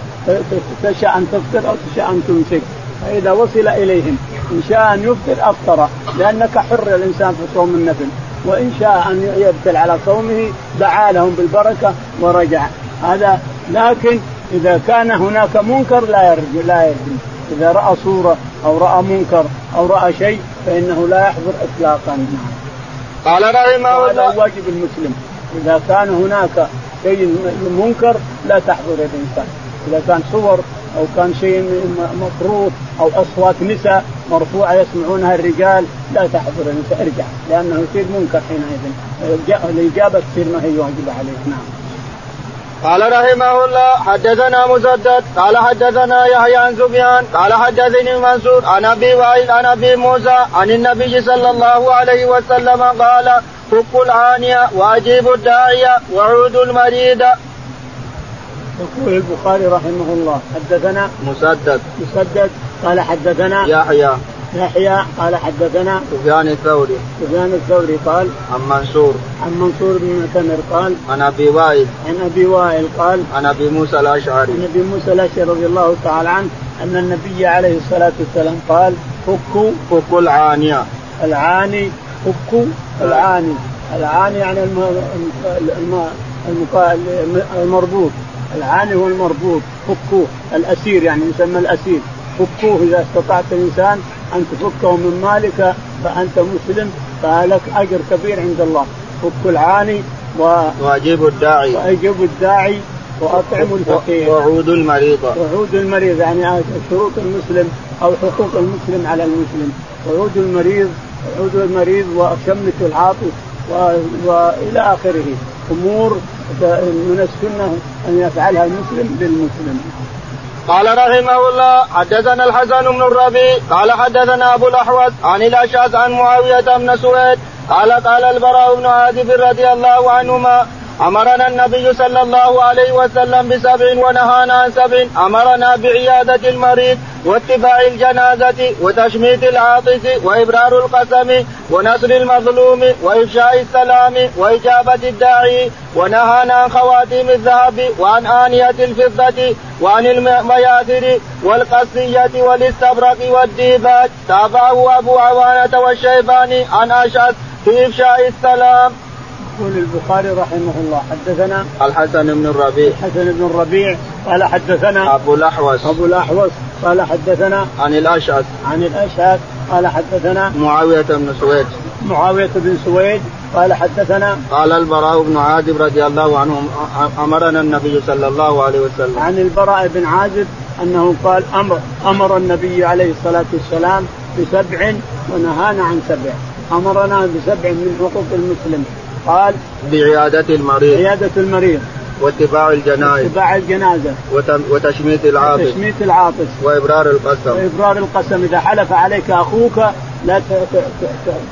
تشاء أن تفطر أو تشاء أن تمسك. فإذا وصل إليهم إن شاء أن يفطر أفطر لأنك حر الإنسان في صوم النفل. وإن شاء أن يبتل على صومه دعا لهم بالبركة ورجع. هذا لكن إذا كان هناك منكر لا يرجع لا يرجع إذا رأى صورة أو رأى منكر أو رأى شيء فإنه لا يحضر اطلاقا. قال رحمه الله. واجب المسلم. إذا كان هناك شيء منكر لا تحضر الانسان إذا كان صور أو كان شيء مفروض أو أصوات نساء مرفوعة يسمعونها الرجال لا تحضر النساء ارجع لأنه يصير منكر حينئذ. الاجابه تصير ما هي واجبة عليك. نعم. قال رحمه الله حدثنا مسدد قال حدثنا يحيى عن سفيان قال حدثني منصور عن أبي وائل عن أبي موسى عن النبي صلى الله عليه وسلم قال فك العانية واجيب الداعية وعود المريد. يقول البخاري رحمه الله حدثنا مسدد مسدد قال حدثنا يحيى يحيى قال حدثنا سفيان الثوري. سفيان الثوري قال عن منصور. عن منصور بن معتمر قال عن أبي وائل. عن أبي وائل قال عن أبي موسى الأشعري. عن أبي موسى الأشعري رضي الله تعالى عنه أن النبي عليه الصلاة والسلام قال فكوا فكوا العانية. العاني فكوا العاني. العاني يعني الم... الم... الم... المربوط. العاني هو المربوط. فكوه الأسير يعني يسمى الأسير. فكوه إذا استطعت الإنسان أن تفكه من مالك فأنت مسلم فلك أجر كبير عند الله. فك العاني و... واجيب الداعي. واجيب الداعي وأطعم الفقير. وعود المريض وعود المريض يعني شروط المسلم أو حقوق المسلم على المسلم. وعود المريض وعود المريض وشمة العاطف وإلى آخره. أمور من السنة أن يفعلها المسلم للمسلم. قال رحمه الله حدثنا الحسن بن الربيع قال حدثنا أبو الاحوص عن الأشعث عن معاوية بن سويد قال قال البراء بن عازب رضي الله عنهما أمرنا النبي صلى الله عليه وسلم بسبع ونهانا عن سبع أمرنا بعيادة المريض واتباع الجنازة وتشميت العاطس وإبرار القسم ونصر المظلوم وإفشاء السلام وإجابة الداعي ونهانا عن خواتيم الذهب وعن آنية الفضة وعن المياثر والقصية والاستبرق والديباج تابعه أبو عوانة والشيباني عن اشعث في إفشاء السلام. يقول البخاري رحمه الله حدثنا الحسن بن الربيع. الحسن بن الربيع قال حدثنا أبو الأحوص. أبو الأحوص قال حدثنا عن الأشعث. عن الأشعث قال حدثنا معاوية بن سويد. معاوية بن سويد قال حدثنا قال البراء بن عازب رضي الله عنه أمرنا النبي صلى الله عليه وسلم. عن البراء بن عازب أنه قال أمر أمر النبي عليه الصلاة والسلام بسبع ونهانا عن سبع. أمرنا بسبع من حقوق المسلم قال بعيادة المريض. عيادة المريض. واتباع الجنائز. واتباع الجنازة. وتشميت العاطس وتشميت العاطس وإبرار القسم. وإبرار القسم. إذا حلف عليك أخوك لا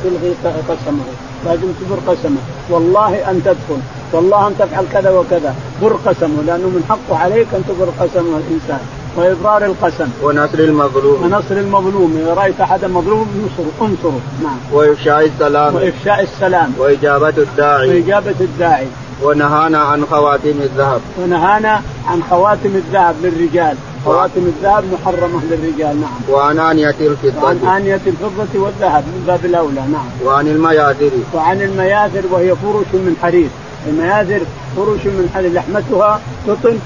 تلغي قسمه. لازم تبر قسمه. والله أن تدخل. والله أن تفعل كذا وكذا. بر قسمه لأنه من حقه عليك أن تبر قسمه الإنسان. وإبرار القسم. ونصر المظلوم. ونصر المظلوم. إذا رأيت أحدا مظلوم انصره انصره. نعم. وإفشاء السلام. وإفشاء السلام. وإجابة الداعي. وإجابة الداعي. ونهانا عن خواتيم الذهب. ونهانا عن خواتم الذهب للرجال. خواتم الذهب محرمة للرجال. نعم. وعن آنية الفضة. وعن آنية الفضة والذهب من باب الأولى. نعم. وعن المياثر. وعن المياثر وهي فرش من حرير. المياثر فرش من حرير لحمتها قطن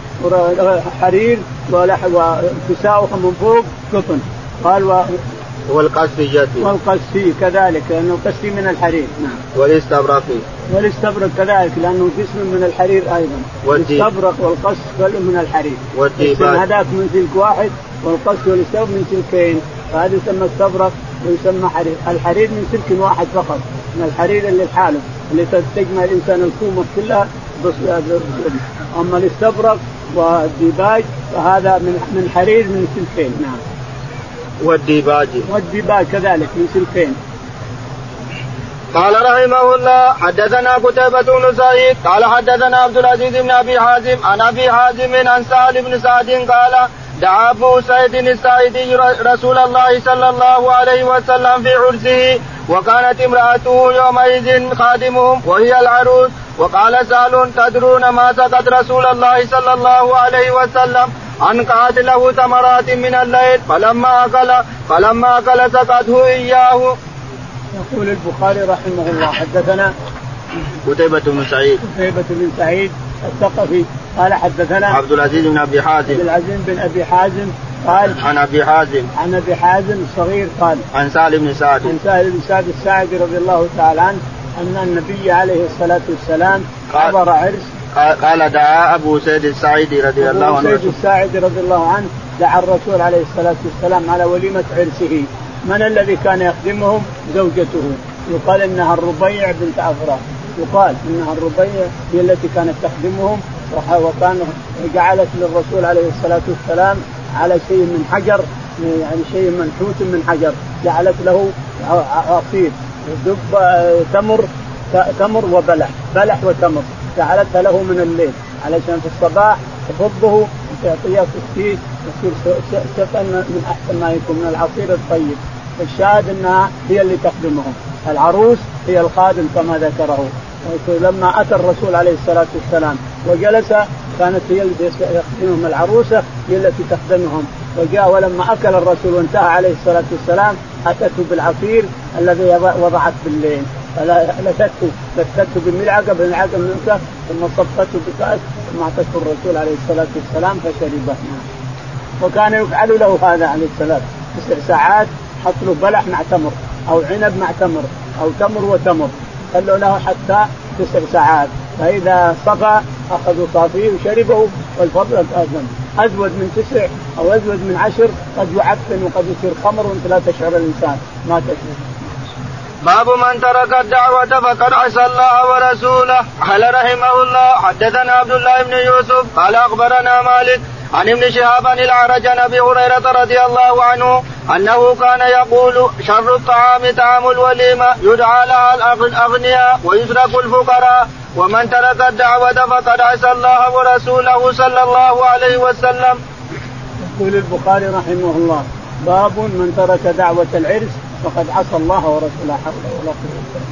حرير وكساؤها من فوق قطن. قال و... والقسية والقسي كذلك لأنه القسي من الحرير. نعم. والاستبرق. والاستبرق كذلك لأنه قسم من الحرير أيضا. والاستبرق والقس كل من الحرير. والديباج هذاك من سلك واحد والقس والاستبرق من سلكين. فهذا يسمى استبرق ويسمى حرير. الحرير من سلك واحد فقط من الحرير اللي لحاله اللي تجمع الإنسان الكومة كلها بس أما الاستبرق والديباج فهذا من من حرير من سلكين نعم. والديباج. والديباج كذلك من سلكين قال رحمه الله حدثنا قتيبة بن سعيد قال حدثنا عبد العزيز بن أبي حازم عن أبي حازم عن سهل بن سعد قال دعا ابو سعيد الساعدي رسول الله صلى الله عليه وسلم في عرسه وكانت امرأته يومئذ خادمهم وهي العروس وقال سهل تدرون ما سقت رسول الله صلى الله عليه وسلم أنقعت له ثمرات من الليل فلما أكل فلما أكل سقته إياه. يقول البخاري رحمه الله حدثنا قتيبة بن سعيد قتيبة بن سعيد الثقفي. قال حدثنا عبد العزيز بن أبي حازم. عبد العزيز بن أبي حازم قال عن أبي حازم. عن أبي حازم الصغير قال عن سالم بن سعد. عن سالم بن سعد الساعدي رضي الله تعالى عنه أن النبي عليه الصلاة والسلام حضر عرس. قال دعا أبو سيد السعيدي رضي الله عنه. ابو سيد الساعدي رضي الله عنه دعا الرسول عليه الصلاة والسلام على وليمة عرسه. من الذي كان يخدمهم؟ زوجته. يقال إنها الربيع بنت افراح يقال إنها الربيع هي التي كانت تخدمهم وكان جعلت للرسول عليه الصلاة والسلام على شيء من حجر يعني شيء منحوت من حجر جعلت له عصير دب تمر تمر وبلح بلح وتمر جعلتها له من الليل علشان في الصباح تفضه وتعطيه فيه يصير سقا من أحسن ما يكون من العصير الطيب. الشاهد إنها هي اللي تخدمهم. العروس هي الخادم كما ذكره. لما أتى الرسول عليه الصلاة والسلام وجلس كانت هي اللي يخدمهم العروسة هي التي تخدمهم. وجاء ولما أكل الرسول وانتهى عليه الصلاة والسلام أتته بالعصير الذي وضعت بالليل. فلتته لتته بالملعقة بالملعقة من ثم صفته بكأس ثم أعطته الرسول عليه الصلاة والسلام فشربه وكان يفعل له هذا عليه السلام تسع ساعات حط له بلح مع تمر. أو عنب مع تمر أو تمر وتمر خلوا له حتى تسع ساعات. فإذا صفى أخذوا صافيه وشربه والفضل اذن أزود من تسع أو أزود من عشر قد يعفن وقد يصير خمر وانت لا تشعر الإنسان. ما تشعر. باب من ترك الدعوة فقد عصى الله ورسوله. قال رحمه الله حدثنا عبد الله بن يوسف قال أخبرنا مالك عن ابن شهاب الأعرج عن أبي هريرة رضي الله عنه أنه كان يقول شر الطعام طعام الوليمة يدعى لها الأغنياء ويترك الفقراء ومن ترك الدعوة فقد عصى الله ورسوله صلى الله عليه وسلم. يقول البخاري رحمه الله باب من ترك دعوة العرس فقد عصى الله ورسوله حول ولا قوة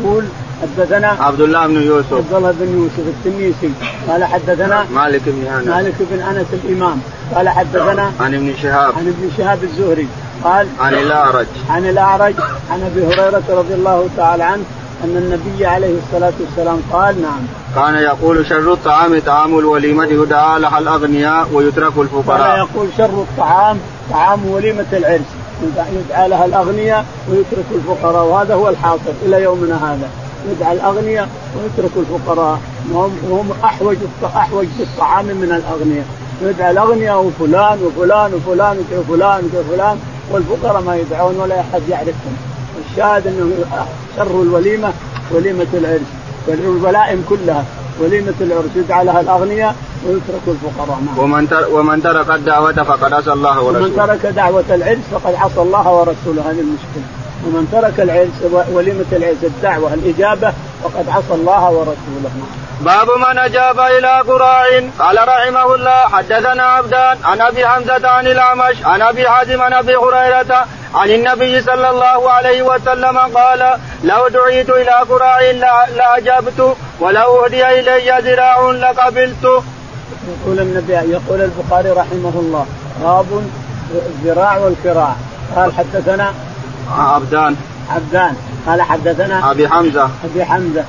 يقول حدثنا عبد الله بن يوسف. عبد الله بن يوسف التنيسي قال حدثنا مالك بن أنس. مالك بن أنس الإمام. قال حدثنا عن ابن شهاب. عن ابن شهاب الزهري. قال عن الأعرج. عن الأعرج عن أبي هريرة رضي الله تعالى عنه أن النبي عليه الصلاة والسلام قال نعم. كان يقول شر الطعام طعام الوليمة يدعى لها الأغنياء ويترك الفقراء. كان يقول شر الطعام طعام وليمة العرس يدعى لها الأغنياء ويترك الفقراء وهذا هو الحاصل إلى يومنا هذا. يدعى الأغنياء ويترك الفقراء. وهم أحوج أحوج بالطعام من الأغنياء. يدعى الأغنياء وفلان وفلان وفلان وفلان وفلان, وفلان. والفقراء ما يدعون ولا أحد يعرفهم. الشاهد أنه شر الوليمة وليمة العرس شر الولائم كلها وليمة العرس يدعى لها الأغنياء ويترك الفقراء نعم. ومن ومن ترك الدعوة فقد عصى الله ورسوله. ومن ترك دعوة العرس فقد عصى الله ورسوله. هذه المشكلة. ومن ترك العرس وليمة العرس الدعوة الإجابة فقد عصى الله ورسوله. باب من أجاب إلى قراع قال رحمه الله حدثنا عبدان عن أبي حمزة عن الأعمش عن أبي حازم عن أبي هريرة عن النبي صلى الله عليه وسلم قال لو دعيت إلى قراع لاجبت ولو أهدي إلي ذراع لقبلت. يقول النبي يقول البخاري رحمه الله باب الذراع والكراع قال حدثنا عبدان. عبدان. قال حدثنا أبي حمزة. أبي حمزة.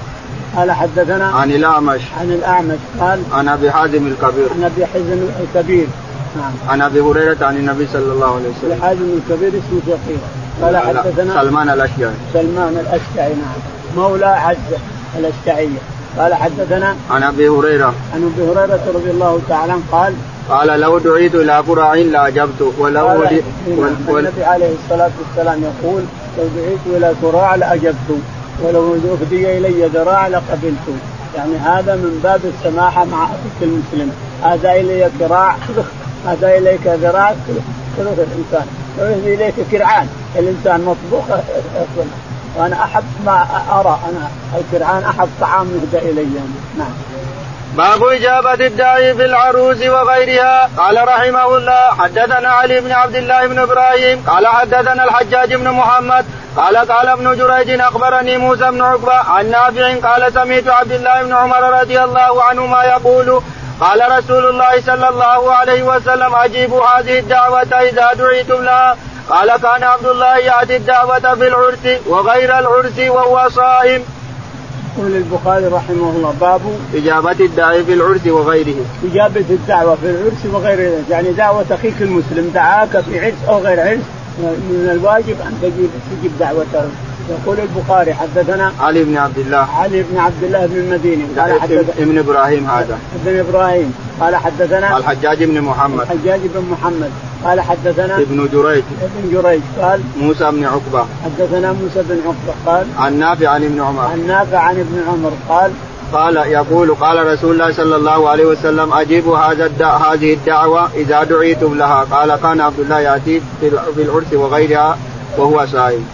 قال حدثنا عن الأعمش. عن الأعمش. قال عن أبي حازم الكبير. عن أبي حازم الكبير. نعم. عن أبي هريرة عن النبي صلى الله عليه وسلم. أبي حازم الكبير اسمه شقيق قال حدثنا سلمان الأشجعي. سلمان الأشجعي نعم. مولى عزه الأشجعية. قال حدثنا عن أبي هريرة. عن أبي هريرة رضي الله تعالى عنه قال قال لو دعيت إلى قراع لاجبت ولو قال النبي عليه الصلاة والسلام يقول لو دعيت إلى قراع لأجبت ولو اهدي إلي ذراع لقبلت. يعني هذا من باب السماحة مع اخيك المسلم. هذا الي كراع هذا إليك ذراع كرخ الإنسان. لو يهدي إليك كرعان. الإنسان مطبوخ. وأنا أحب ما أرى. أنا الكرعان أحب طعام يهدى إلي. نعم. باب إجابة الداعي في العروس وغيرها. قال رحمه الله حدثنا علي بن عبد الله بن إبراهيم قال حدثنا الحجاج بن محمد قال قال ابن جريج أخبرني موسى بن عقبة عن نافع قال سمعت عبد الله بن عمر رضي الله عنهما يقول قال رسول الله صلى الله عليه وسلم أجيبوا هذه الدعوة إذا دعيتم لها. قال كان عبد الله يأتي الدعوة في العرس وغير العرس وهو صائم. يقول البخاري رحمه الله باب إجابة الداعي في العرس وغيره. إجابة الدعوة في العرس وغيره. يعني دعوة أخيك المسلم دعاك في عرس أو غير عرس من الواجب أن تجيب تجيب دعوته يقول البخاري حدثنا علي بن عبد الله. علي بن عبد الله بن المديني قال حدثنا ابن إبراهيم هذا. ابن إبراهيم قال حدثنا الحجاج بن محمد. الحجاج بن محمد. قال حدثنا ابن جريج. ابن جريج قال موسى بن عقبة. حدثنا موسى بن عقبة قال عن نافع عن ابن عمر. عن نافع عن ابن عمر قال قال يقول قال رسول الله صلى الله عليه وسلم اجيبوا هذا الدع هذه الدعوة إذا دعيتم لها. قال كان عبد الله يأتي في العرس وغيرها وهو صائم.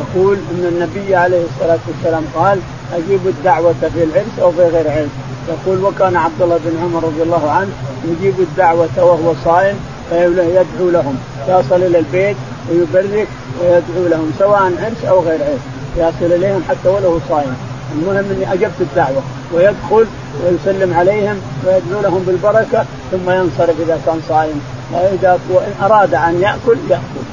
يقول إن النبي عليه الصلاة والسلام قال اجيبوا الدعوة في العرس أو في غير عرس. يقول وكان عبد الله بن عمر رضي الله عنه يجيب الدعوة وهو صائم فيدعو لهم. يصل إلى البيت ويبرك ويدعو لهم سواء عرس أو غير عرس. يصل إليهم حتى ولو صائم المهم إني أجبت الدعوة. ويدخل ويسلم عليهم ويدعو لهم بالبركة ثم ينصرف إذا كان صائم وإذا وان أراد أن يأكل يأكل.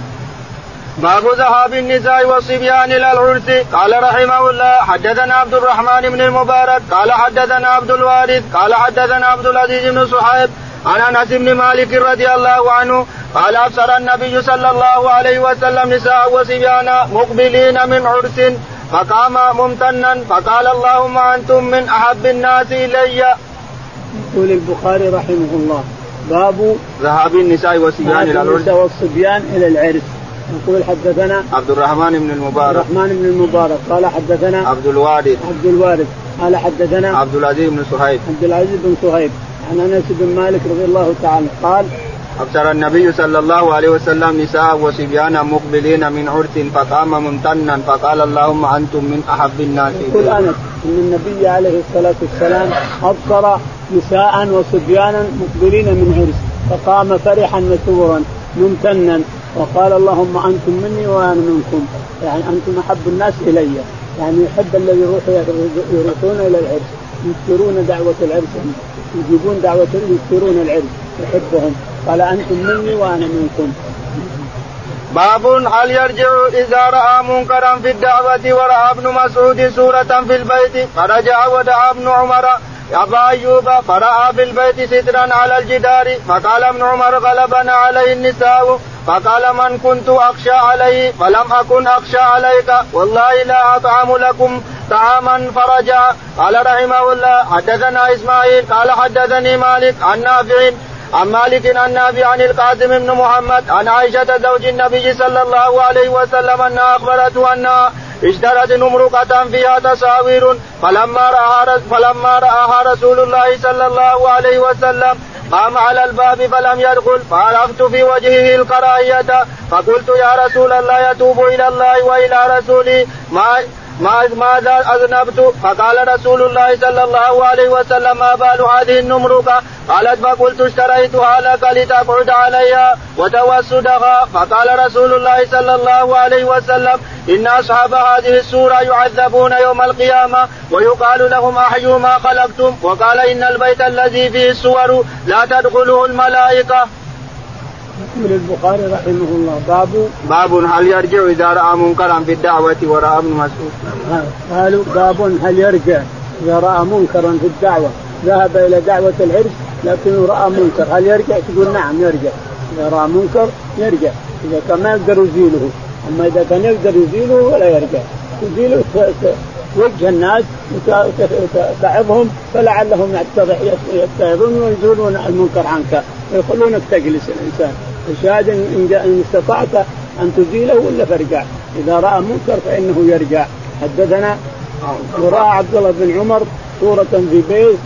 باب ذهاب النساء والصبيان إلى العرس. قال رحمه الله حدثنا عبد الرحمن بن المبارك قال حدثنا عبد الوارث قال حدثنا عبد العزيز بن صحيب عن أنس بن مالك رضي الله عنه قال أبصر النبي صلى الله عليه وسلم نساء وصبيانا مقبلين من عرس فقام ممتنا فقال اللهم أنتم من أحب الناس إلي. يقول البخاري رحمه الله باب ذهاب النساء والصبيان إلى العرس. النساء والصبيان إلى العرس. يقول حدثنا عبد الرحمن بن المبارك. عبد الرحمن بن المبارك. قال حدثنا عبد الوارث. عبد الوارث. قال حدثنا عبد العزيز بن صهيب. عبد العزيز بن صهيب. عن أنس بن مالك رضي الله تعالى قال أبصر النبي صلى الله عليه وسلم نساء وصبيانا مقبلين من عرس فقام ممتنا فقال اللهم أنتم من أحب الناس يقول أنس أن النبي عليه الصلاة والسلام أبصر نساء وصبيانا مقبلين من عرس فقام فرحا مسرورا ممتنا وقال اللهم أنتم مني وأنا منكم. يعني أنتم أحب الناس إلي. يعني يحب الذي يروحون إلى العرس. يذكرون دعوة العرس يجيبون دعوة يذكرون العرس. يحبهم. قال أنتم مني وأنا منكم. باب هل يرجع إذا رأى منكرا في الدعوة ورأى ابن مسعود سوره في البيت؟ فرجع ودعا ابن عمر. أبا أيوب فرأى في البيت سترا على الجدار. فقال ابن عمر غلبنا عليه النساء. فقال من كنت أخشى عليه؟ فلم أكن أخشى عليك. والله لا أطعم لكم. طعاما فرجع قال رحمه الله حدثنا إسماعيل قال حدثني مالك عن نافع عن مالك عن نافع عن القاسم بن محمد عن عائشة زوج النبي صلى الله عليه وسلم أنها أخبرته أنها اشترت نمرقة فيها تصاوير فلما رآها فلما رآها رسول الله صلى الله عليه وسلم قام على الباب فلم يدخل فعرفت في وجهه الكراهية فقلت يا رسول الله يتوب إلى الله وإلى رسوله ما ما ماذا أذنبت؟ فقال رسول الله صلى الله عليه وسلم ما بال هذه النمرقه قالت فقلت اشتريتها لك لتقعد عليها وتوسدها. فقال رسول الله صلى الله عليه وسلم إن أصحاب هذه السورة يعذبون يوم القيامة ويقال لهم أحيوا ما خلقتم؟ وقال إن البيت الذي فيه السور لا تدخله الملائكة. يقول البخاري رحمه الله باب باب هل يرجع إذا رأى منكرا في الدعوة ورأى ابن مسعود؟ قالوا باب هل يرجع إذا رأى منكرا في الدعوة؟ ذهب إلى دعوة العرس لكنه رأى منكر. هل يرجع؟ تقول نعم يرجع. إذا رأى منكر يرجع. إذا كان ما يقدر يزيله. أما إذا كان يقدر يزيله ولا يرجع. يزيله وجه الناس تعظهم فلعلهم يتعظون ويزولون المنكر عنك ويخلونك تجلس الإنسان. الشاهد ان استطعت أن تزيله ولا فارجع. إذا رأى منكر فإنه يرجع. حدثنا وراى عبد الله بن عمر صورة في بيت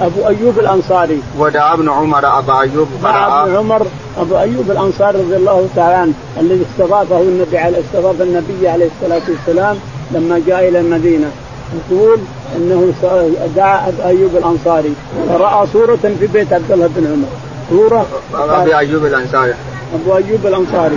أبو أيوب الأنصاري. ودعا ابن عمر أبا أيوب دعا ابن عمر أبو أيوب الأنصاري رضي الله تعالى عنه الذي استضافه النبي عليه استضاف النبي عليه الصلاة والسلام. لما جاء إلى المدينة يقول إنه دعا أيوب الأنصاري فرأى صورة في بيت عبد الله بن عمر. صورة؟ أبي أيوب الأنصاري. أبو أيوب الأنصاري.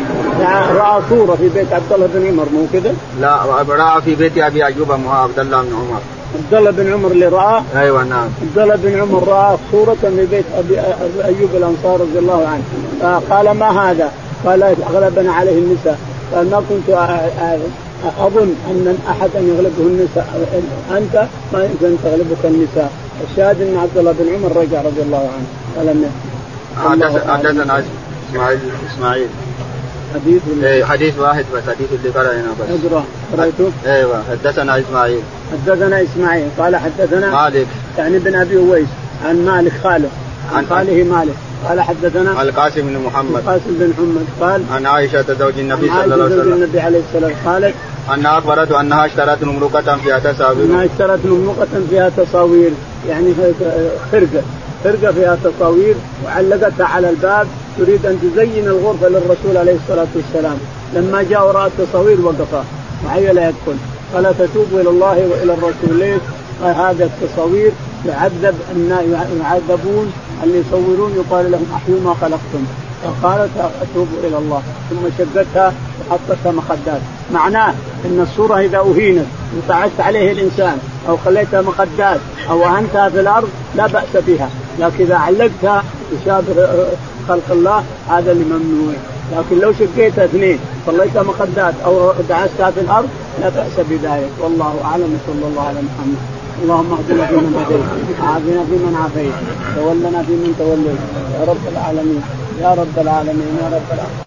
رأى صورة في بيت عبد الله بن عمر مو كذا؟ لا راى في بيت أبي أيوب عبد الله بن عمر. عبد الله بن عمر اللي رآه أيوه نعم. عبد الله بن عمر رأى صورة في بيت أبي أيوب الأنصار رضي الله عنه. فقال ما هذا؟ قال غلبنا عليه النساء. قال ما كنت اظن أن احدا يغلبه النساء. أنت ما يمكن تغلبك النساء. الشاهد أن عبد الله بن عمر رجع رضي الله عنه. قال حدثنا اسماعيل إسماعيل. حديث إيه حديث واحد بس حديث اللي قرأنا بس. اقرا قرأته؟ إيوه حدثنا إسماعيل. حدثنا إسماعيل. قال حدثنا مالك. يعني بن أبي أويس. عن مالك خاله. عن خاله مالك قال حدثنا القاسم بن محمد. القاسم بن محمد. قال عن عائشة زوج النبي صلى الله عليه وسلم. النبي عليه السلام قالت أنها أخبرته أنها اشترت نمرقة فيها تساوير. أنها اشترت مملقة فيها تصاوير يعني خرقة. خرقة فيها تصاوير وعلقتها على الباب. تريد أن تزين الغرفة للرسول عليه الصلاة والسلام. لما جاء وراء التصاوير وقفا معي لا يدخل. قال تتوب إلى الله وإلى الرسول. ليش؟ هذا التصاوير يعذب النا- يعذبون اللي يصورون؟ يقال لهم أحيوا ما خلقتم. فقالت اتوب إلى الله. ثم شقتها وحطتها مخدات. معناه إن الصورة إذا أهينت وقعدت عليه الإنسان أو خليتها مخدات أو أهنتها في الأرض لا بأس بها. لكن إذا علقتها تشابه خلق الله هذا اللي ممنوع. لكن لو شقيتها اثنين خليتها مخدات أو دعستها في الأرض لا بأس بذلك. والله أعلم صلى الله على محمد. اللهم اهدنا فيمن هديت وعافنا فيمن عافيت تولنا فيمن توليت. يا رب العالمين يا رب العالمين يا رب العالمين.